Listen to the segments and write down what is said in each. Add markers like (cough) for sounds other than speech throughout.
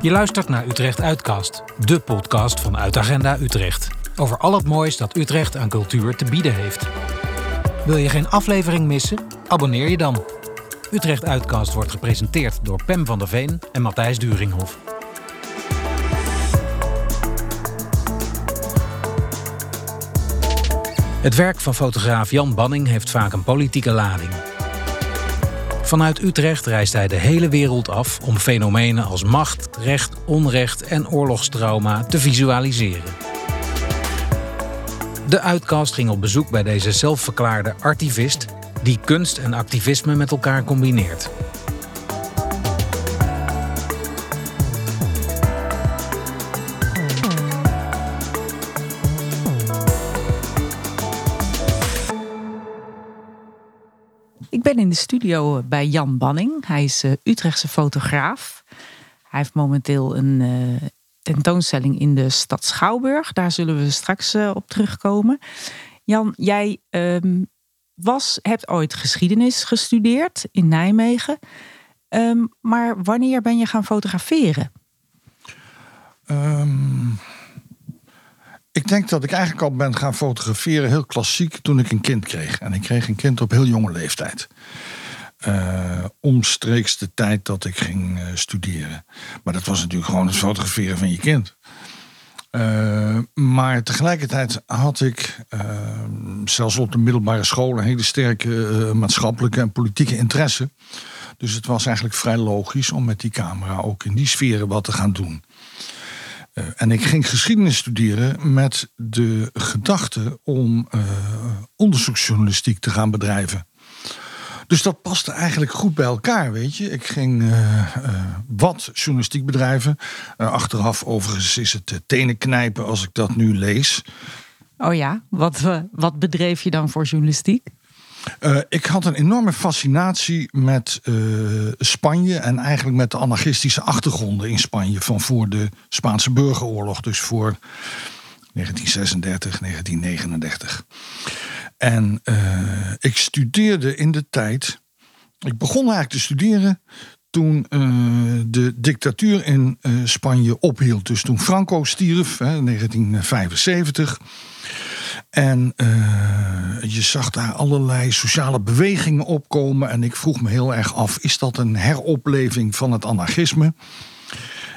Je luistert naar Utrecht Uitkast, de podcast van Uitagenda Utrecht. Over al het moois dat Utrecht aan cultuur te bieden heeft. Wil je geen aflevering missen? Abonneer je dan. Utrecht Uitkast wordt gepresenteerd door Pem van der Veen en Matthijs Duringhof. Het werk van fotograaf Jan Banning heeft vaak een politieke lading. Vanuit Utrecht reist hij de hele wereld af om fenomenen als macht, recht, onrecht en oorlogstrauma te visualiseren. De uitkast ging op bezoek bij deze zelfverklaarde artivist die kunst en activisme met elkaar combineert. Studio bij Jan Banning. Hij is uh, Utrechtse fotograaf. Hij heeft momenteel een uh, tentoonstelling in de stad Schouwburg. Daar zullen we straks uh, op terugkomen. Jan, jij um, was, hebt ooit geschiedenis gestudeerd in Nijmegen. Um, maar wanneer ben je gaan fotograferen? Um, ik denk dat ik eigenlijk al ben gaan fotograferen, heel klassiek, toen ik een kind kreeg. En ik kreeg een kind op heel jonge leeftijd. Uh, omstreeks de tijd dat ik ging uh, studeren. Maar dat was natuurlijk gewoon het fotograferen van je kind. Uh, maar tegelijkertijd had ik, zelfs op de middelbare school, een hele sterke maatschappelijke en politieke interesse. Dus het was eigenlijk vrij logisch om met die camera ook in die sferen wat te gaan doen. Uh, en ik ging geschiedenis studeren met de gedachte om uh, onderzoeksjournalistiek te gaan bedrijven. Dus dat paste eigenlijk goed bij elkaar, weet je. Ik ging uh, wat journalistiek bedrijven. achteraf overigens is het tenen knijpen als ik dat nu lees. Oh ja, wat, wat bedreef je dan voor journalistiek? Uh, ik had een enorme fascinatie met uh, Spanje en eigenlijk met de anarchistische achtergronden in Spanje van voor de Spaanse burgeroorlog, dus voor 1936, 1939. En uh, ik studeerde in de tijd. Ik begon eigenlijk te studeren toen de dictatuur in Spanje ophield. Dus toen Franco stierf, hè, 1975. En uh, je zag daar allerlei sociale bewegingen opkomen. En ik vroeg me heel erg af: is dat een heropleving van het anarchisme?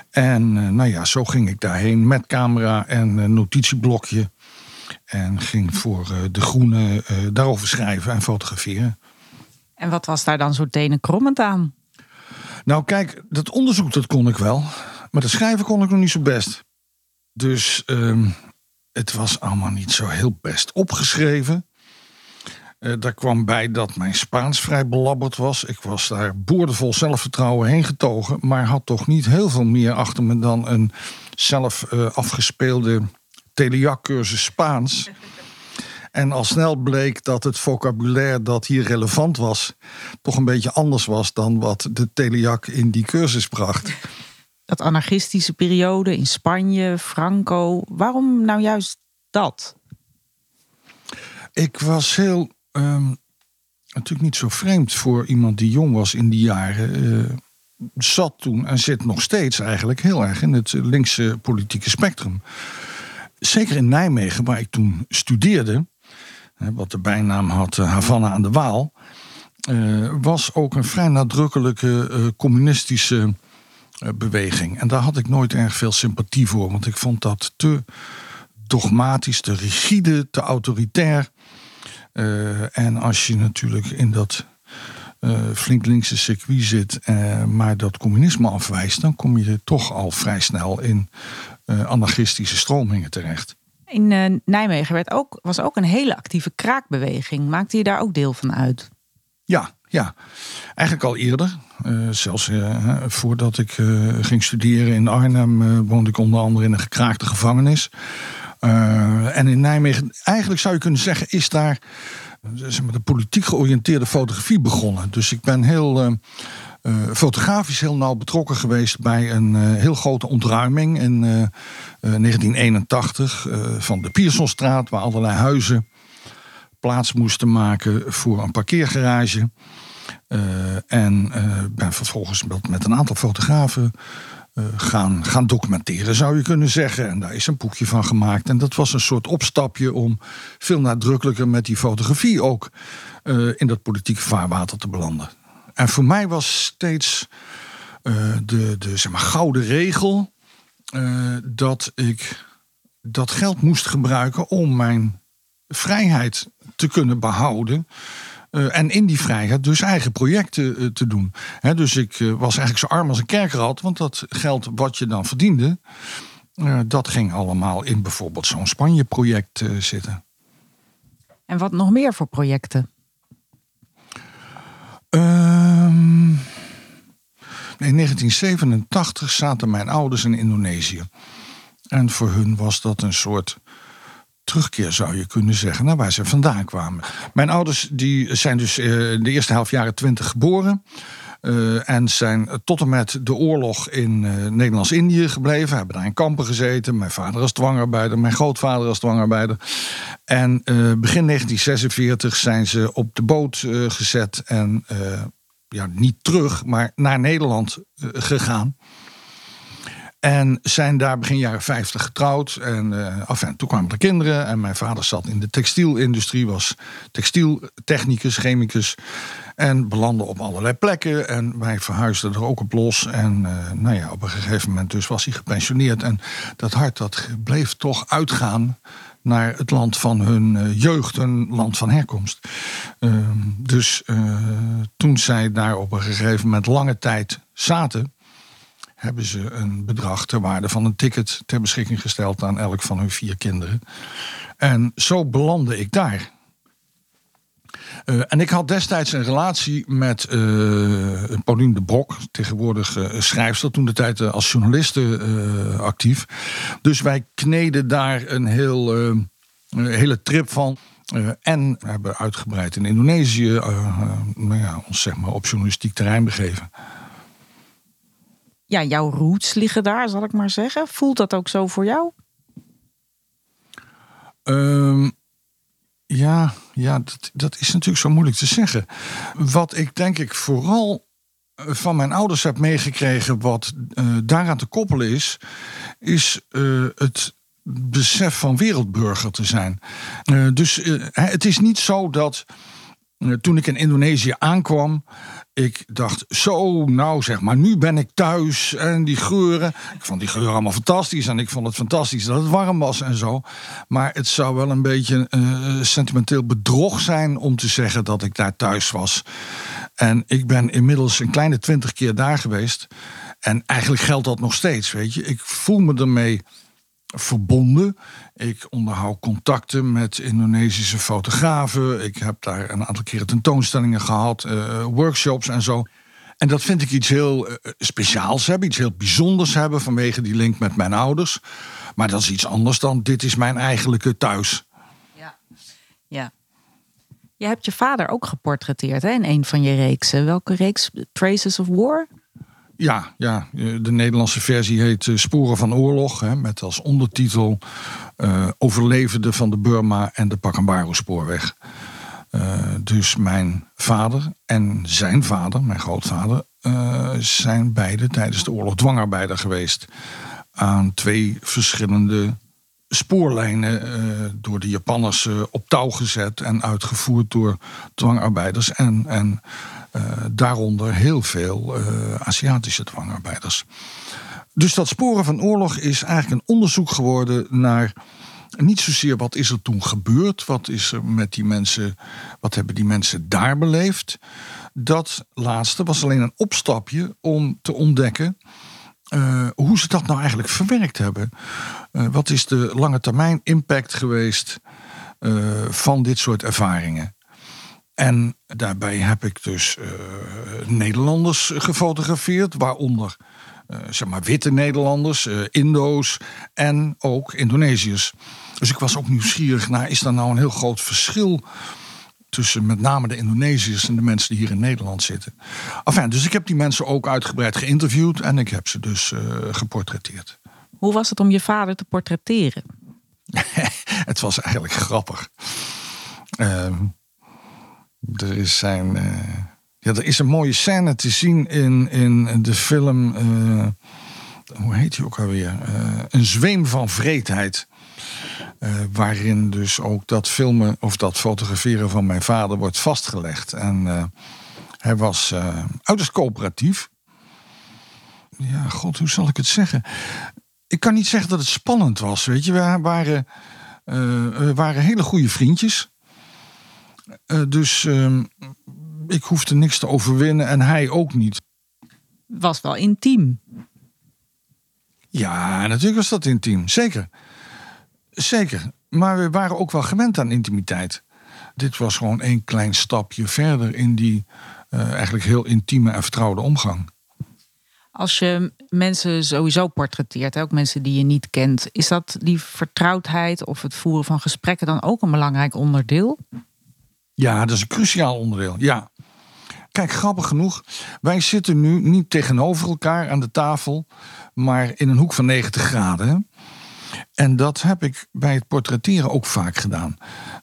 En uh, nou ja, zo ging ik daarheen met camera en uh, notitieblokje. En ging voor De Groene daarover schrijven en fotograferen. En wat was daar dan zo tenenkrommend aan? Nou, kijk, dat onderzoek dat kon ik wel. Maar dat schrijven kon ik nog niet zo best. Dus ehm, het was allemaal niet zo heel best opgeschreven. Uh, daar kwam bij dat mijn Spaans vrij belabberd was. Ik was daar boordevol zelfvertrouwen heen getogen, maar had toch niet heel veel meer achter me dan een zelf uh, afgespeelde telejac-cursus Spaans. En al snel bleek dat het vocabulaire dat hier relevant was, toch een beetje anders was dan wat de telejac in die cursus bracht dat anarchistische periode in Spanje, Franco. Waarom nou juist dat? Ik was heel. Um, natuurlijk niet zo vreemd voor iemand die jong was in die jaren. Uh, zat toen en zit nog steeds eigenlijk heel erg in het linkse politieke spectrum. Zeker in Nijmegen, waar ik toen studeerde, wat de bijnaam had uh, Havana aan de Waal, uh, was ook een vrij nadrukkelijke communistische eh, beweging. En daar had ik nooit erg veel sympathie voor, want ik vond dat te dogmatisch, te rigide, te autoritair. Uh, en als je natuurlijk in dat uh, flink linkse circuit zit, uh, maar dat communisme afwijst, dan kom je toch al vrij snel in anarchistische stromingen terecht. In Nijmegen werd ook, was ook een hele actieve kraakbeweging. Maakte je daar ook deel van uit? Ja, ja. eigenlijk al eerder. Uh, zelfs uh, voordat ik uh, ging studeren in Arnhem woonde ik onder andere in een gekraakte gevangenis. en in Nijmegen, eigenlijk zou je kunnen zeggen, is daar zeg de politiek georiënteerde fotografie begonnen. Dus ik ben heel fotografisch heel nauw betrokken geweest bij een heel grote ontruiming in 1981 van de Piersonstraat, waar allerlei huizen plaats moesten maken voor een parkeergarage. En ben vervolgens met, een aantal fotografen gaan, gaan documenteren, zou je kunnen zeggen. En daar is een boekje van gemaakt. En dat was een soort opstapje om veel nadrukkelijker met die fotografie ook in dat politieke vaarwater te belanden. En voor mij was steeds de, de zeg maar, gouden regel dat ik dat geld moest gebruiken om mijn vrijheid te kunnen behouden. Uh, en in die vrijheid dus eigen projecten uh, te doen. He, dus ik uh, was eigenlijk zo arm als een kerkrat. Want dat geld wat je dan verdiende... dat ging allemaal in bijvoorbeeld zo'n Spanje-project zitten. En wat nog meer voor projecten? Ehm, in 1987 zaten mijn ouders in Indonesië. En voor hun was dat een soort terugkeer, zou je kunnen zeggen, naar waar ze vandaan kwamen. Mijn ouders die zijn dus uh, in de eerste helft jaren twintig geboren. Uh, en zijn tot en met de oorlog in uh, Nederlands-Indië gebleven. Hebben daar in kampen gezeten. Mijn vader als dwangarbeider, mijn grootvader als dwangarbeider. En begin 1946 zijn ze op de boot gezet en ja, niet terug, maar naar Nederland gegaan. En zijn daar begin jaren 50 getrouwd. En uh, af en toen kwamen er kinderen. En mijn vader zat in de textielindustrie, was textieltechnicus, chemicus. En belandde op allerlei plekken. En wij verhuisden er ook op los. En uh, nou ja, op een gegeven moment dus was hij gepensioneerd. En dat hart dat bleef toch uitgaan naar het land van hun uh, jeugd, een land van herkomst. Ehm, dus toen zij daar op een gegeven moment lange tijd zaten hebben ze een bedrag ter waarde van een ticket ter beschikking gesteld aan elk van hun vier kinderen. En zo belandde ik daar. Uh, en ik had destijds een relatie met uh, Pauline de Brok, tegenwoordig uh, schrijfster, toen de tijd als journaliste actief. Dus wij kneden daar een heel, hele trip van. en hebben uitgebreid in Indonesië nou ja, ons zeg maar, op journalistiek terrein begeven ja, jouw roots liggen daar, zal ik maar zeggen. Voelt dat ook zo voor jou? Um, ja, ja dat, dat is natuurlijk zo moeilijk te zeggen. Wat ik denk ik vooral eh, van mijn ouders heb meegekregen, wat uh, daaraan te koppelen is, is uh, het besef van wereldburger te zijn. Dus het is niet zo dat toen ik in Indonesië aankwam, ik dacht, zo, nou zeg maar, nu ben ik thuis. En die geuren, ik vond die geuren allemaal fantastisch. En ik vond het fantastisch dat het warm was en zo. Maar het zou wel een beetje uh, sentimenteel bedrog zijn om te zeggen dat ik daar thuis was. En ik ben inmiddels een kleine twintig keer daar geweest. En eigenlijk geldt dat nog steeds, weet je. Ik voel me ermee verbonden. Ik onderhoud contacten met Indonesische fotografen. Ik heb daar een aantal keren tentoonstellingen gehad, uh, workshops en zo. En dat vind ik iets heel uh, speciaals hebben, iets heel bijzonders hebben vanwege die link met mijn ouders. Maar dat is iets anders dan dit is mijn eigenlijke thuis. Ja, ja. Je hebt je vader ook geportretteerd hè, in een van je reeksen. Welke reeks? Traces of War? Ja, ja, de Nederlandse versie heet eh, Sporen van Oorlog. Hè, met als ondertitel uh, Overlevenden van de Burma en de Pakambaru-spoorweg. Uh, dus mijn vader en zijn vader, mijn grootvader, zijn beide tijdens de oorlog dwangarbeider geweest. Aan twee verschillende spoorlijnen door de Japanners op touw gezet en uitgevoerd door dwangarbeiders. En, en daaronder heel veel uh, Aziatische dwangarbeiders. Dus dat sporen van oorlog is eigenlijk een onderzoek geworden naar niet zozeer wat is er toen gebeurd, wat is er met die mensen, wat hebben die mensen daar beleefd. Dat laatste was alleen een opstapje om te ontdekken uh, hoe ze dat nou eigenlijk verwerkt hebben. Wat is de lange termijn impact geweest van dit soort ervaringen? En daarbij heb ik dus uh, Nederlanders gefotografeerd, waaronder uh, zeg maar witte Nederlanders, uh, Indo's en ook Indonesiërs. Dus ik was ook nieuwsgierig naar, is er nou een heel groot verschil tussen met name de Indonesiërs en de mensen die hier in Nederland zitten. Enfin, dus ik heb die mensen ook uitgebreid geïnterviewd en ik heb ze dus geportretteerd. Hoe was het om je vader te portretteren? (laughs) het was eigenlijk grappig. Uh, er is zijn, uh, Ja, er is een mooie scène te zien in, in de film. eh, hoe heet die ook alweer? Eh, een zweem van vreedheid. Eh, waarin dus ook dat filmen of dat fotograferen van mijn vader wordt vastgelegd. En eh, hij was eh uiterst coöperatief. Ja, god, hoe zal ik het zeggen? Ik kan niet zeggen dat het spannend was, weet je. We waren, eh, we waren hele goede vriendjes. Eh, dus ehm, ik hoefde niks te overwinnen en hij ook niet. Was wel intiem. Ja, natuurlijk was dat intiem. Zeker. Zeker. Maar we waren ook wel gewend aan intimiteit. Dit was gewoon één klein stapje verder in die eh, eigenlijk heel intieme en vertrouwde omgang. Als je mensen sowieso portretteert, ook mensen die je niet kent, is dat die vertrouwdheid of het voeren van gesprekken dan ook een belangrijk onderdeel? Ja, dat is een cruciaal onderdeel. Ja. Kijk, grappig genoeg, wij zitten nu niet tegenover elkaar aan de tafel, maar in een hoek van 90 graden. En dat heb ik bij het portretteren ook vaak gedaan.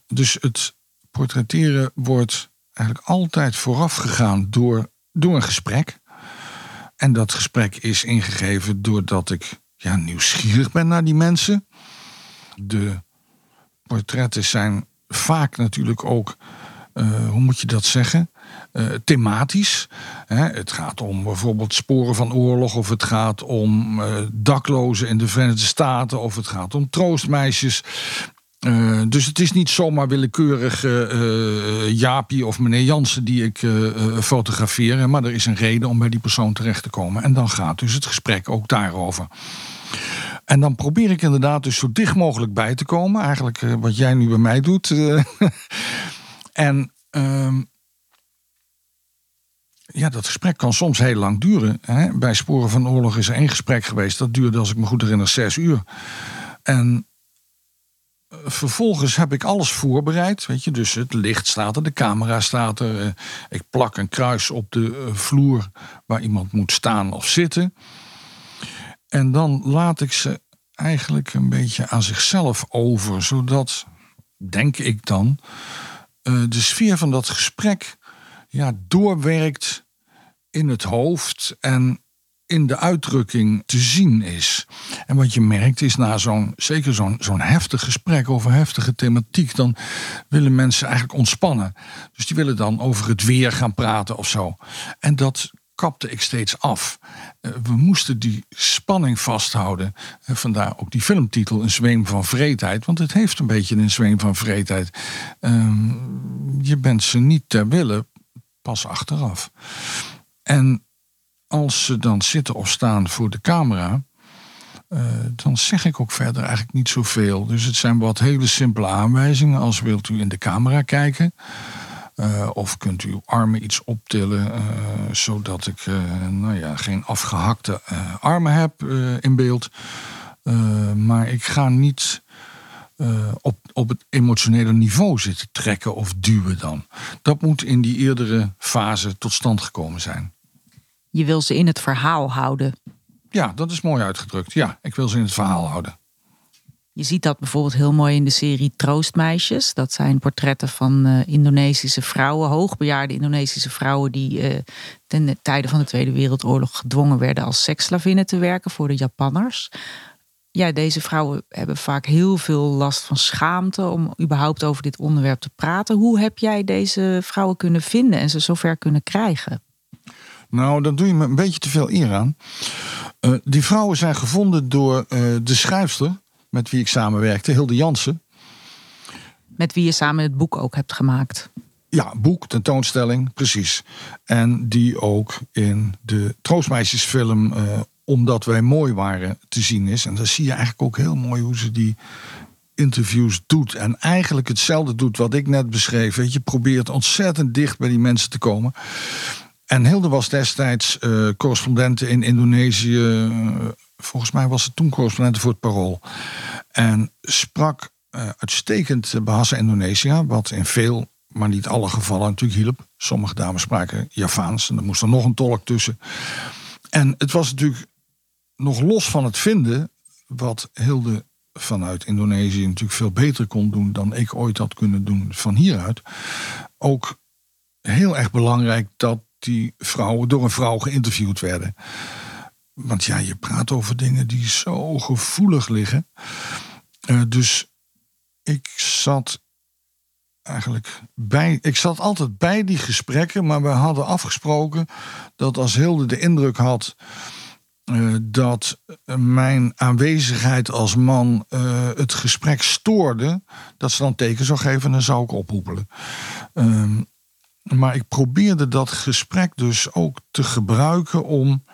Dus het portretteren wordt eigenlijk altijd voorafgegaan door, door een gesprek. En dat gesprek is ingegeven doordat ik ja, nieuwsgierig ben naar die mensen. De portretten zijn vaak natuurlijk ook, hoe moet je dat zeggen? Eh, thematisch. Hè? Het gaat om bijvoorbeeld sporen van oorlog, of het gaat om eh, daklozen in de Verenigde Staten, of het gaat om troostmeisjes. Eh, dus het is niet zomaar willekeurig eh, eh, Jaapie of meneer Jansen die ik eh, eh, fotografeer. Maar er is een reden om bij die persoon terecht te komen. En dan gaat dus het gesprek ook daarover. En dan probeer ik inderdaad dus zo dicht mogelijk bij te komen. Eigenlijk eh, wat jij nu bij mij doet. (laughs) en ehm, ja, dat gesprek kan soms heel lang duren. Hè? Bij Sporen van Oorlog is er één gesprek geweest. Dat duurde, als ik me goed herinner, zes uur. En eh, vervolgens heb ik alles voorbereid. Weet je, dus het licht staat er, de camera staat er. eh, Ik plak een kruis op de eh, vloer waar iemand moet staan of zitten. En dan laat ik ze eigenlijk een beetje aan zichzelf over, zodat, denk ik dan, eh, de sfeer van dat gesprek ja, doorwerkt in het hoofd en in de uitdrukking te zien is. En wat je merkt is na zo'n, zeker zo'n, zo'n heftig gesprek over heftige thematiek, dan willen mensen eigenlijk ontspannen. Dus die willen dan over het weer gaan praten of zo. En dat kapte ik steeds af. Eh, We moesten die spanning vasthouden. Eh, Vandaar ook die filmtitel, Een zweem van vreedheid. Want het heeft een beetje een zweem van vreedheid. Ehm, je bent ze niet ter wille, pas achteraf. En als ze dan zitten of staan voor de camera, eh, dan zeg ik ook verder eigenlijk niet zoveel. Dus het zijn wat hele simpele aanwijzingen. Als wilt u in de camera kijken. Eh, of kunt u uw armen iets optillen, eh, zodat ik eh, nou ja, geen afgehakte eh, armen heb in beeld. Maar ik ga niet op, op het emotionele niveau zitten trekken of duwen dan. Dat moet in die eerdere fase tot stand gekomen zijn. Je wil ze in het verhaal houden. Ja, dat is mooi uitgedrukt. Ja, ik wil ze in het verhaal houden. Je ziet dat bijvoorbeeld heel mooi in de serie Troostmeisjes. Dat zijn portretten van eh, Indonesische vrouwen, hoogbejaarde Indonesische vrouwen die eh, ten tijde van de Tweede Wereldoorlog gedwongen werden als seksslavinnen te werken voor de Japanners. Ja, deze vrouwen hebben vaak heel veel last van schaamte om überhaupt over dit onderwerp te praten. Hoe heb jij deze vrouwen kunnen vinden en ze zover kunnen krijgen? Nou, dan doe je me een beetje te veel eer aan. Eh, die vrouwen zijn gevonden door de schrijfster met wie ik samenwerkte, Hilde Jansen. Met wie je samen het boek ook hebt gemaakt. Ja, boek, tentoonstelling, precies. En die ook in de Troostmeisjesfilm eh, Omdat wij mooi waren te zien is. En dan zie je eigenlijk ook heel mooi hoe ze die interviews doet. En eigenlijk hetzelfde doet wat ik net beschreef. Weet je, probeert ontzettend dicht bij die mensen te komen. En Hilde was destijds eh correspondente in Indonesië. Eh, volgens mij was ze toen correspondente voor het Parool. En sprak eh, uitstekend Bahasa Indonesia, wat in veel, maar niet alle gevallen natuurlijk hielp. Sommige dames spraken Javaans en er moest er nog een tolk tussen. En het was natuurlijk nog los van het vinden, wat Hilde vanuit Indonesië natuurlijk veel beter kon doen dan ik ooit had kunnen doen van hieruit. Ook heel erg belangrijk dat die vrouwen door een vrouw geïnterviewd werden. Want ja, je praat over dingen die zo gevoelig liggen. Uh, dus ik zat eigenlijk bij. Ik zat altijd bij die gesprekken, maar we hadden afgesproken dat als Hilde de indruk had. Uh, dat mijn aanwezigheid als man uh, het gesprek stoorde, dat ze dan teken zou geven en dan zou ik ophoepelen. Uh, maar ik probeerde dat gesprek dus ook te gebruiken om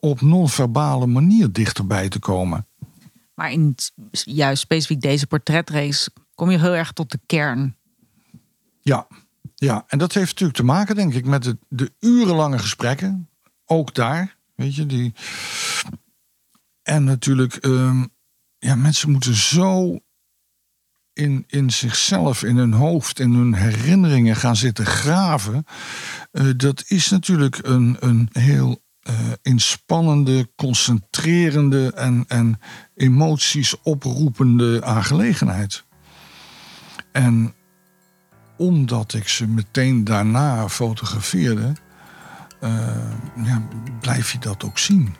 op non-verbale manier dichterbij te komen. Maar in juist specifiek deze portretrace kom je heel erg tot de kern. Ja, ja. en dat heeft natuurlijk te maken, denk ik, met de, de urenlange gesprekken. Ook daar, weet je, die. En natuurlijk, um, ja, mensen moeten zo in, in zichzelf, in hun hoofd, in hun herinneringen gaan zitten graven. Uh, dat is natuurlijk een, een heel inspannende, concentrerende en, en emoties oproepende aangelegenheid. En omdat ik ze meteen daarna fotografeerde, uh, ja, blijf je dat ook zien.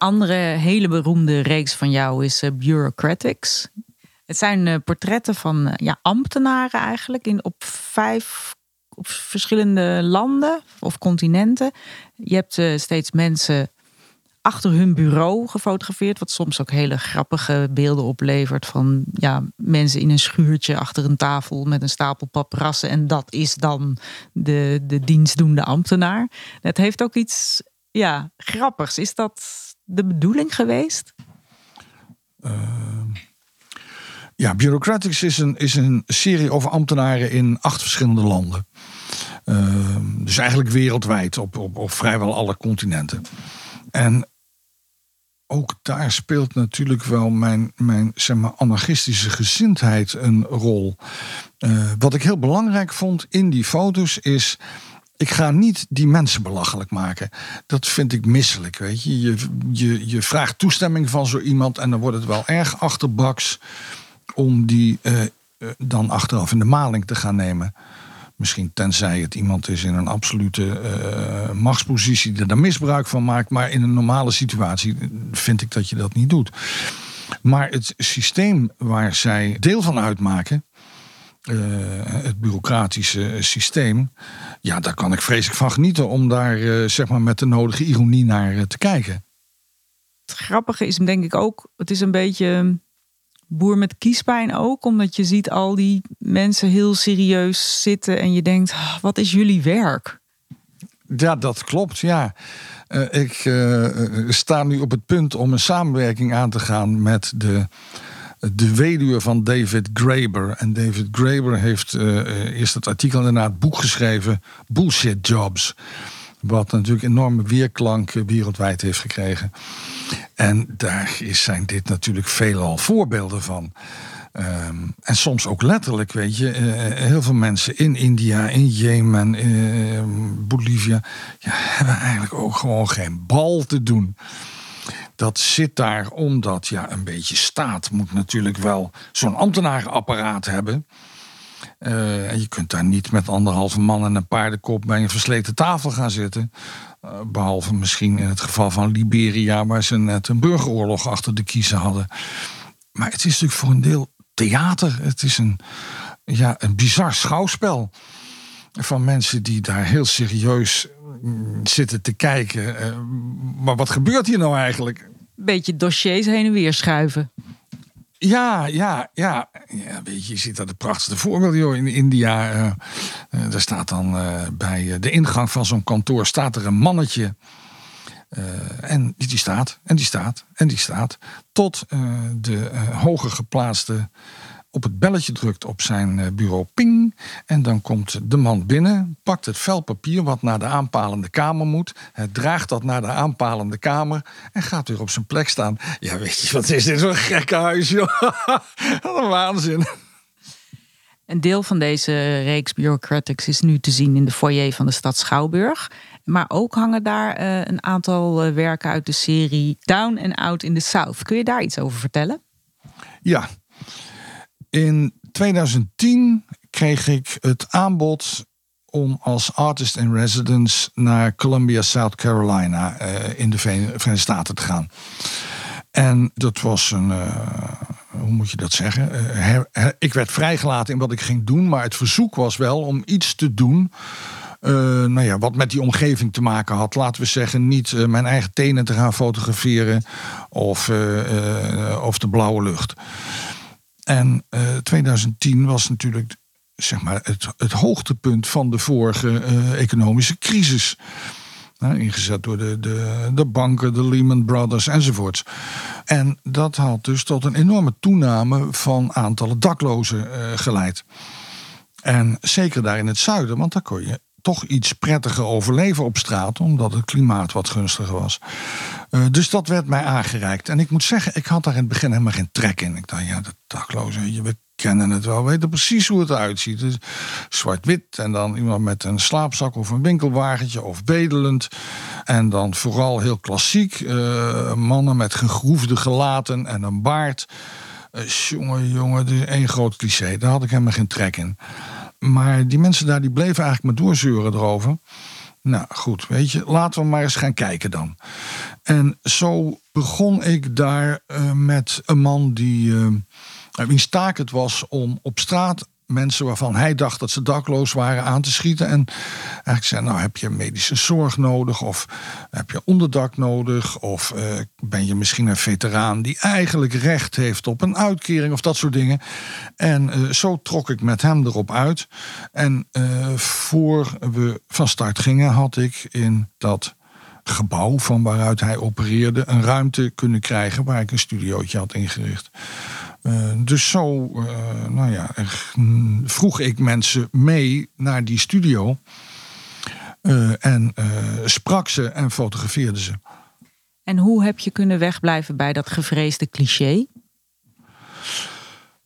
Andere hele beroemde reeks van jou is uh, Bureaucratics. Het zijn uh, portretten van uh, ja, ambtenaren eigenlijk in, op vijf op verschillende landen of continenten. Je hebt steeds mensen achter hun bureau gefotografeerd, wat soms ook hele grappige beelden oplevert van ja, mensen in een schuurtje achter een tafel met een stapel paprassen en dat is dan de, de dienstdoende ambtenaar. Het heeft ook iets ja, grappigs. Is dat de bedoeling geweest? Uh, ja, Bureaucratics is een, is een serie over ambtenaren in acht verschillende landen. Uh, dus eigenlijk wereldwijd, op, op, op vrijwel alle continenten. En ook daar speelt natuurlijk wel mijn, mijn zeg maar, anarchistische gezindheid een rol. Uh, wat ik heel belangrijk vond in die foto's is ik ga niet die mensen belachelijk maken. Dat vind ik misselijk, weet je. Je, je, je vraagt toestemming van zo iemand en dan wordt het wel erg achterbaks om die uh, dan achteraf in de maling te gaan nemen. Misschien tenzij het iemand is in een absolute uh, machtspositie die daar misbruik van maakt. Maar in een normale situatie vind ik dat je dat niet doet. Maar het systeem waar zij deel van uitmaken, uh, het bureaucratische systeem. Ja, daar kan ik vreselijk van genieten om daar uh, zeg maar met de nodige ironie naar uh, te kijken. Het grappige is denk ik ook, het is een beetje boer met kiespijn ook, omdat je ziet al die mensen heel serieus zitten en je denkt, ah, wat is jullie werk? Ja, dat klopt, ja. ik sta nu op het punt om een samenwerking aan te gaan met de de weduwe van David Graeber. En David Graeber heeft uh, eerst het artikel en daarna het boek geschreven, Bullshit Jobs. Wat natuurlijk enorme weerklank wereldwijd heeft gekregen. En daar zijn dit natuurlijk veelal voorbeelden van. Um, en soms ook letterlijk, weet je. Heel veel mensen in India, in Jemen, uh, Bolivia... Ja, hebben eigenlijk ook gewoon geen bal te doen dat zit daar omdat ja, een beetje staat moet natuurlijk wel zo'n ambtenarenapparaat hebben. En je kunt daar niet met anderhalve man en een paardenkop bij een versleten tafel gaan zitten. Uh, behalve misschien in het geval van Liberia, waar ze net een burgeroorlog achter de kiezen hadden. Maar het is natuurlijk voor een deel theater. Het is een, ja, een bizar schouwspel. Van mensen die daar heel serieus zitten te kijken. Uh, maar wat gebeurt hier nou eigenlijk? beetje dossiers heen en weer schuiven. Ja, ja, ja. ja weet je, je ziet dat de prachtigste voorbeeld joh, in India. Uh, uh, er staat dan uh, bij de ingang van zo'n kantoor staat er een mannetje. en die staat, en die staat, en die staat. Tot de hoger geplaatste op het belletje drukt op zijn eh, bureau, ping. En dan komt de man binnen, pakt het vel papier wat naar de aanpalende kamer moet. Draagt dat naar de aanpalende kamer en gaat weer op zijn plek staan. Ja, weet je, wat is dit zo'n gekke huis, joh. (laughs) wat een waanzin. Een deel van deze reeks Bureaucratics is nu te zien in de foyer van de stad Schouwburg. Maar ook hangen daar eh, een aantal eh, werken uit de serie Down and Out in the South. Kun je daar iets over vertellen? Ja. In 2010 kreeg ik het aanbod om als artist in residence naar Columbia, South Carolina uh, in de Verenigde Staten te gaan. En dat was een, hoe moet je dat zeggen? ik werd vrijgelaten in wat ik ging doen, maar het verzoek was wel om iets te doen nou ja, wat met die omgeving te maken had. Laten we zeggen, niet mijn eigen tenen te gaan fotograferen of, of de blauwe lucht. En 2010 was natuurlijk zeg maar, het, het hoogtepunt van de vorige economische crisis. ingezet door de, de, de banken, de Lehman Brothers enzovoorts. En dat had dus tot een enorme toename van aantallen daklozen geleid. En zeker daar in het zuiden, want daar kon je toch iets prettiger overleven op straat, omdat het klimaat wat gunstiger was. Uh, dus dat werd mij aangereikt. En ik moet zeggen, ik had daar in het begin helemaal geen trek in. Ik dacht, ja, de daklozen, we kennen het wel, we weten precies hoe het eruit ziet. Dus Zwart-wit en dan iemand met een slaapzak of een winkelwagentje of bedelend. En dan vooral heel klassiek, uh, mannen met gegroefde gelaten en een baard. Uh, jongen, jongen, is één groot cliché. Daar had ik helemaal geen trek in. Maar die mensen daar die bleven eigenlijk maar doorzeuren erover. Nou goed, weet je, laten we maar eens gaan kijken dan. En zo begon ik daar uh, met een man die, uh, wiens taak het was om op straat mensen waarvan hij dacht dat ze dakloos waren aan te schieten. En eigenlijk zei, nou heb je medische zorg nodig of heb je onderdak nodig of uh, ben je misschien een veteraan die eigenlijk recht heeft op een uitkering of dat soort dingen. En uh, zo trok ik met hem erop uit. En uh, voor we van start gingen had ik in dat gebouw van waaruit hij opereerde een ruimte kunnen krijgen waar ik een studiootje had ingericht. Uh, dus zo uh, nou ja, vroeg ik mensen mee naar die studio. Uh, en sprak ze en fotografeerde ze. En hoe heb je kunnen wegblijven bij dat gevreesde cliché?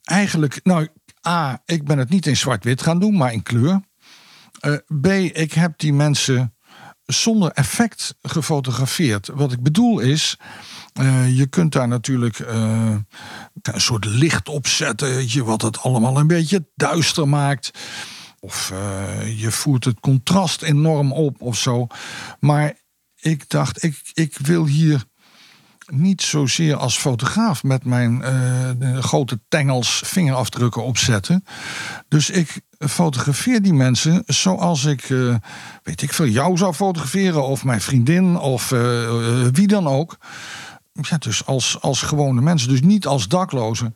Eigenlijk, nou, A, ik ben het niet in zwart-wit gaan doen, maar in kleur. B, ik heb die mensen zonder effect gefotografeerd. Wat ik bedoel is, uh, je kunt daar natuurlijk uh, een soort licht op zetten, wat het allemaal een beetje duister maakt. Of uh, je voert het contrast enorm op of zo. Maar ik dacht, ik, ik wil hier niet zozeer als fotograaf met mijn grote tengels vingerafdrukken opzetten. Dus ik fotografeer die mensen zoals ik, uh, weet ik veel, jou zou fotograferen, of mijn vriendin, of wie dan ook. Ja, dus als, als gewone mensen, dus niet als daklozen.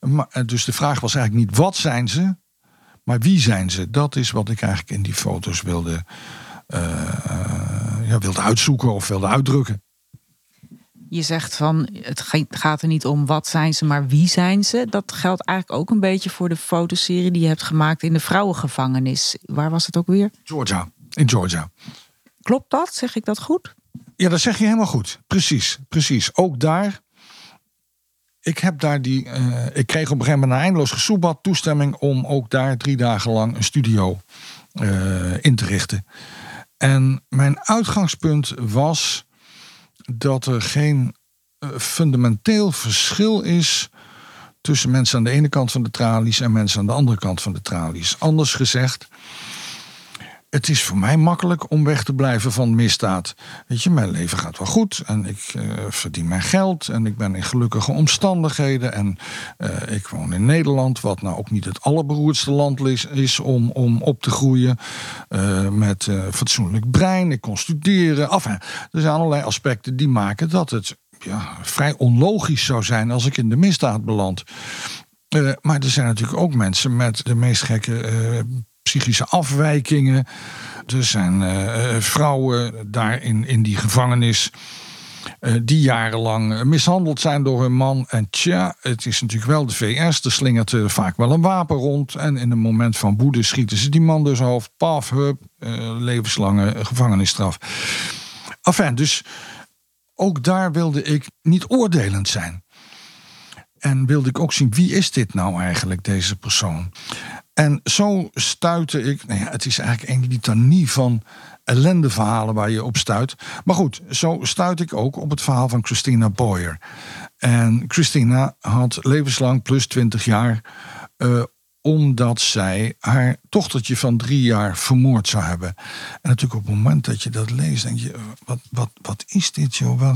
Maar, dus de vraag was eigenlijk niet wat zijn ze, maar wie zijn ze? Dat is wat ik eigenlijk in die foto's wilde, ja, wilde uitzoeken of wilde uitdrukken. Je zegt van het gaat er niet om wat zijn ze, maar wie zijn ze. Dat geldt eigenlijk ook een beetje voor de fotoserie die je hebt gemaakt in de vrouwengevangenis. Waar was het ook weer? Georgia. In Georgia. Klopt dat? Zeg ik dat goed? Ja, dat zeg je helemaal goed. Precies, precies. Ook daar. Ik heb daar die. Uh, ik kreeg op een gegeven moment een eindeloos gesoebat toestemming om ook daar drie dagen lang een studio uh, in te richten. En mijn uitgangspunt was dat er geen uh, fundamenteel verschil is tussen mensen aan de ene kant van de tralies en mensen aan de andere kant van de tralies. Anders gezegd, het is voor mij makkelijk om weg te blijven van misdaad. Weet je, mijn leven gaat wel goed en ik uh, verdien mijn geld en ik ben in gelukkige omstandigheden en uh, ik woon in Nederland, wat nou ook niet het allerberoerdste land is, om, om op te groeien uh, met fatsoenlijk brein. Ik kon studeren. Enfin, er zijn allerlei aspecten die maken dat het ja, vrij onlogisch zou zijn als ik in de misdaad beland. maar er zijn natuurlijk ook mensen met de meest gekke psychische afwijkingen. Er zijn uh, vrouwen daar in, in die gevangenis. Uh, die jarenlang mishandeld zijn door hun man. En tja, het is natuurlijk wel de VS. Er slingert uh, vaak wel een wapen rond. En in een moment van woede schieten ze die man dus hoofd. Paf, hup, levenslange gevangenisstraf. Enfin, dus ook daar wilde ik niet oordelend zijn. En wilde ik ook zien, wie is dit nou eigenlijk, deze persoon? En zo stuitte ik, nou ja, het is eigenlijk een litanie van ellendeverhalen waar je op stuit. Maar goed, zo stuit ik ook op het verhaal van Christina Boyer. En Christina had levenslang plus 20 jaar, uh, omdat zij haar dochtertje van drie jaar vermoord zou hebben. En natuurlijk op het moment dat je dat leest, denk je: wat, wat, wat is dit, joh?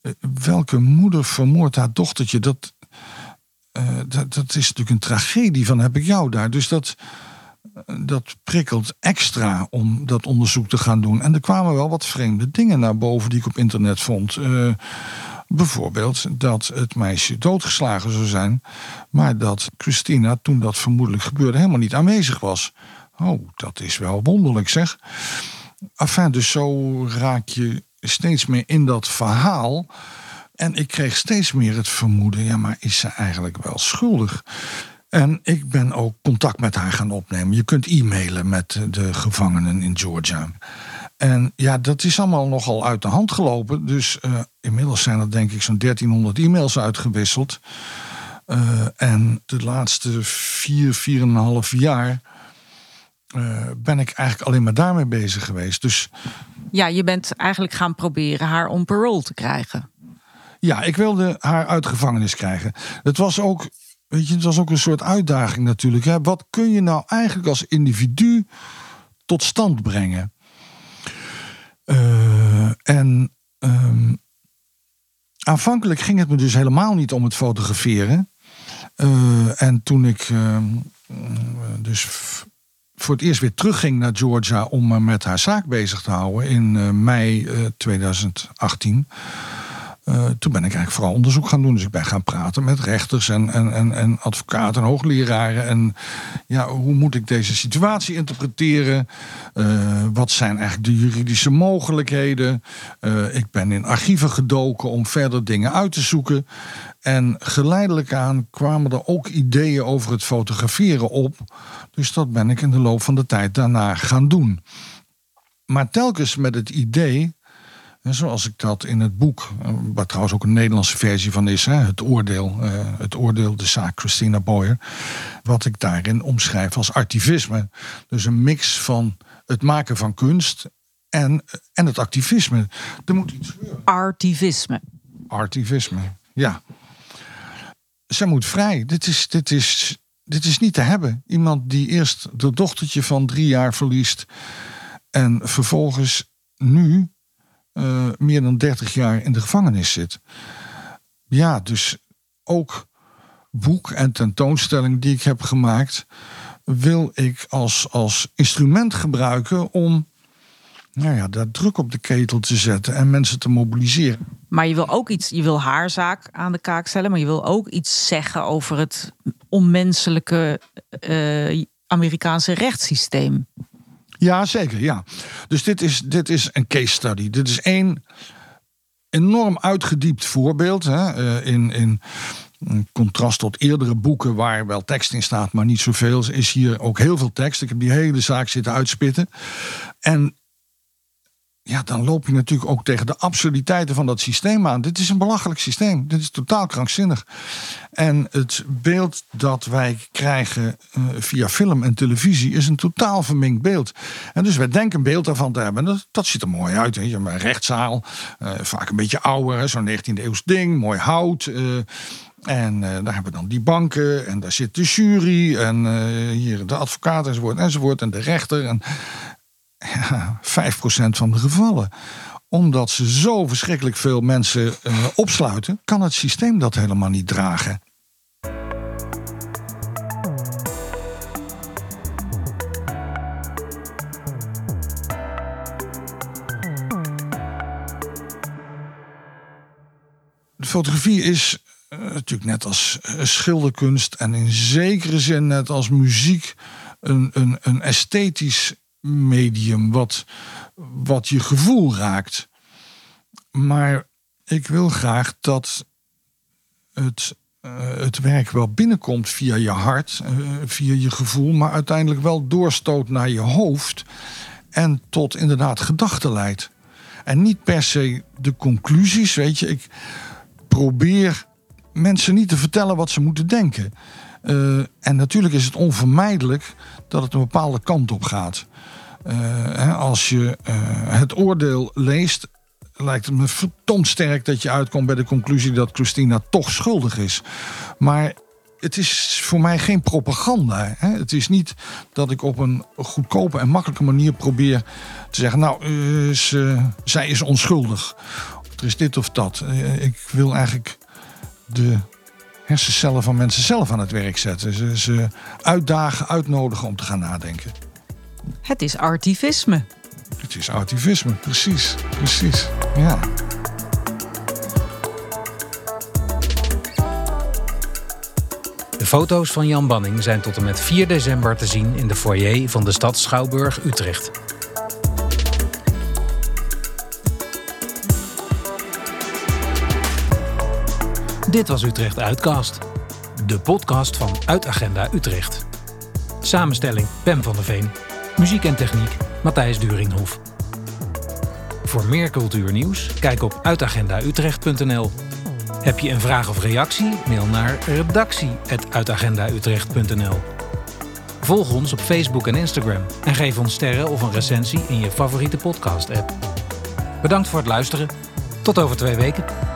Eh, welke moeder vermoordt haar dochtertje? Dat, uh, dat, dat is natuurlijk een tragedie van heb ik jou daar. Dus dat, dat prikkelt extra om dat onderzoek te gaan doen. En er kwamen wel wat vreemde dingen naar boven die ik op internet vond. Uh, bijvoorbeeld dat het meisje doodgeslagen zou zijn, maar dat Christina, toen dat vermoedelijk gebeurde, helemaal niet aanwezig was. Oh, dat is wel wonderlijk zeg. Enfin, dus zo raak je steeds meer in dat verhaal. En ik kreeg steeds meer het vermoeden, ja, maar is ze eigenlijk wel schuldig? En ik ben ook contact met haar gaan opnemen. Je kunt e-mailen met de gevangenen in Georgia. En ja, dat is allemaal nogal uit de hand gelopen. Dus uh, inmiddels zijn er denk ik zo'n 1300 e-mails uitgewisseld. Uh, en de laatste vier, vier en een half jaar uh, ben ik eigenlijk alleen maar daarmee bezig geweest. Dus, ja, je bent eigenlijk gaan proberen haar on parole te krijgen. Ja, ik wilde haar uit gevangenis krijgen. Het was ook Weet je, het was ook een soort uitdaging natuurlijk. Hè? Wat kun je nou eigenlijk als individu tot stand brengen? Uh, en um, aanvankelijk ging het me dus helemaal niet om het fotograferen. Uh, en toen ik uh, dus voor het eerst weer terugging naar Georgia om me met haar zaak bezig te houden in mei 2018 uh, toen ben ik eigenlijk vooral onderzoek gaan doen. Dus ik ben gaan praten met rechters en, en, en, en advocaten en hoogleraren. En ja, hoe moet ik deze situatie interpreteren? Uh, wat zijn eigenlijk de juridische mogelijkheden? Uh, ik ben in archieven gedoken om verder dingen uit te zoeken. En geleidelijk aan kwamen er ook ideeën over het fotograferen op. Dus dat ben ik in de loop van de tijd daarna gaan doen. Maar telkens met het idee zoals ik dat in het boek, eh, waar trouwens ook een Nederlandse versie van is, het oordeel, eh, het oordeel, de zaak Christina Boyer, wat ik daarin omschrijf als activisme. Dus een mix van het maken van kunst en, en het activisme. Er moet iets gebeuren. Artivisme. Artivisme, ja. Zij moet vrij. Dit is, dit, is, dit is niet te hebben. Iemand die eerst de dochtertje van drie jaar verliest en vervolgens nu uh, meer dan 30 jaar in de gevangenis zit. Ja, dus ook boek en tentoonstelling die ik heb gemaakt, wil ik als, als instrument gebruiken om nou ja, daar druk op de ketel te zetten en mensen te mobiliseren. Maar je wil ook iets, je wil haar zaak aan de kaak stellen, maar je wil ook iets zeggen over het onmenselijke uh, Amerikaanse rechtssysteem. Ja, zeker. Ja. Dus dit is, dit is een case study. Dit is één enorm uitgediept voorbeeld. Hè, uh, in, in contrast tot eerdere boeken waar wel tekst in staat, maar niet zoveel, is hier ook heel veel tekst. Ik heb die hele zaak zitten uitspitten. En ja, dan loop je natuurlijk ook tegen de absurditeiten van dat systeem aan. Dit is een belachelijk systeem. Dit is totaal krankzinnig. En het beeld dat wij krijgen uh, via film en televisie is een totaal verminkt beeld. En dus wij denken een beeld daarvan te hebben. Dat, ziet er mooi uit. Weet je. Een rechtszaal, uh, vaak een beetje ouder, zo'n 19e eeuws ding, mooi hout. Uh, en daar hebben we dan die banken en daar zit de jury en hier de advocaat enzovoort enzovoort en de rechter. En (laughs) ja, 5% van de gevallen. Omdat ze zo verschrikkelijk veel mensen uh, opsluiten, kan het systeem dat helemaal niet dragen. De fotografie is uh, natuurlijk net als uh, schilderkunst en in zekere zin net als muziek een, een, een esthetisch medium wat, wat je gevoel raakt. Maar ik wil graag dat het, uh, het werk wel binnenkomt via je hart, uh, via je gevoel, maar uiteindelijk wel doorstoot naar je hoofd en tot inderdaad gedachten leidt. En niet per se de conclusies, weet je. Ik probeer mensen niet te vertellen wat ze moeten denken. Eh, en natuurlijk is het onvermijdelijk dat het een bepaalde kant op gaat. Eh, als je eh, het oordeel leest, lijkt het me verdomd sterk dat je uitkomt bij de conclusie dat Christina toch schuldig is. Maar het is voor mij geen propaganda. Hè? Het is niet dat ik op een goedkope en makkelijke manier probeer te zeggen: Nou, ze, zij is onschuldig. Er is dit of dat. Ik wil eigenlijk de hersencellen van mensen zelf aan het werk zetten. Ze, ze uitdagen, uitnodigen om te gaan nadenken. Het is artivisme. Het is artivisme, precies. Precies, ja. De foto's van Jan Banning zijn tot en met 4 december te zien in de foyer van de stad Schouwburg Utrecht. Dit was Utrecht Uitcast, de podcast van Uitagenda Utrecht. Samenstelling Pem van der Veen, muziek en techniek Matthijs Duringhof. Voor meer cultuurnieuws kijk op uitagendautrecht.nl. Heb je een vraag of reactie? Mail naar redactie.uitagendautrecht.nl. Volg ons op Facebook en Instagram en geef ons sterren of een recensie in je favoriete podcast-app. Bedankt voor het luisteren. Tot over twee weken.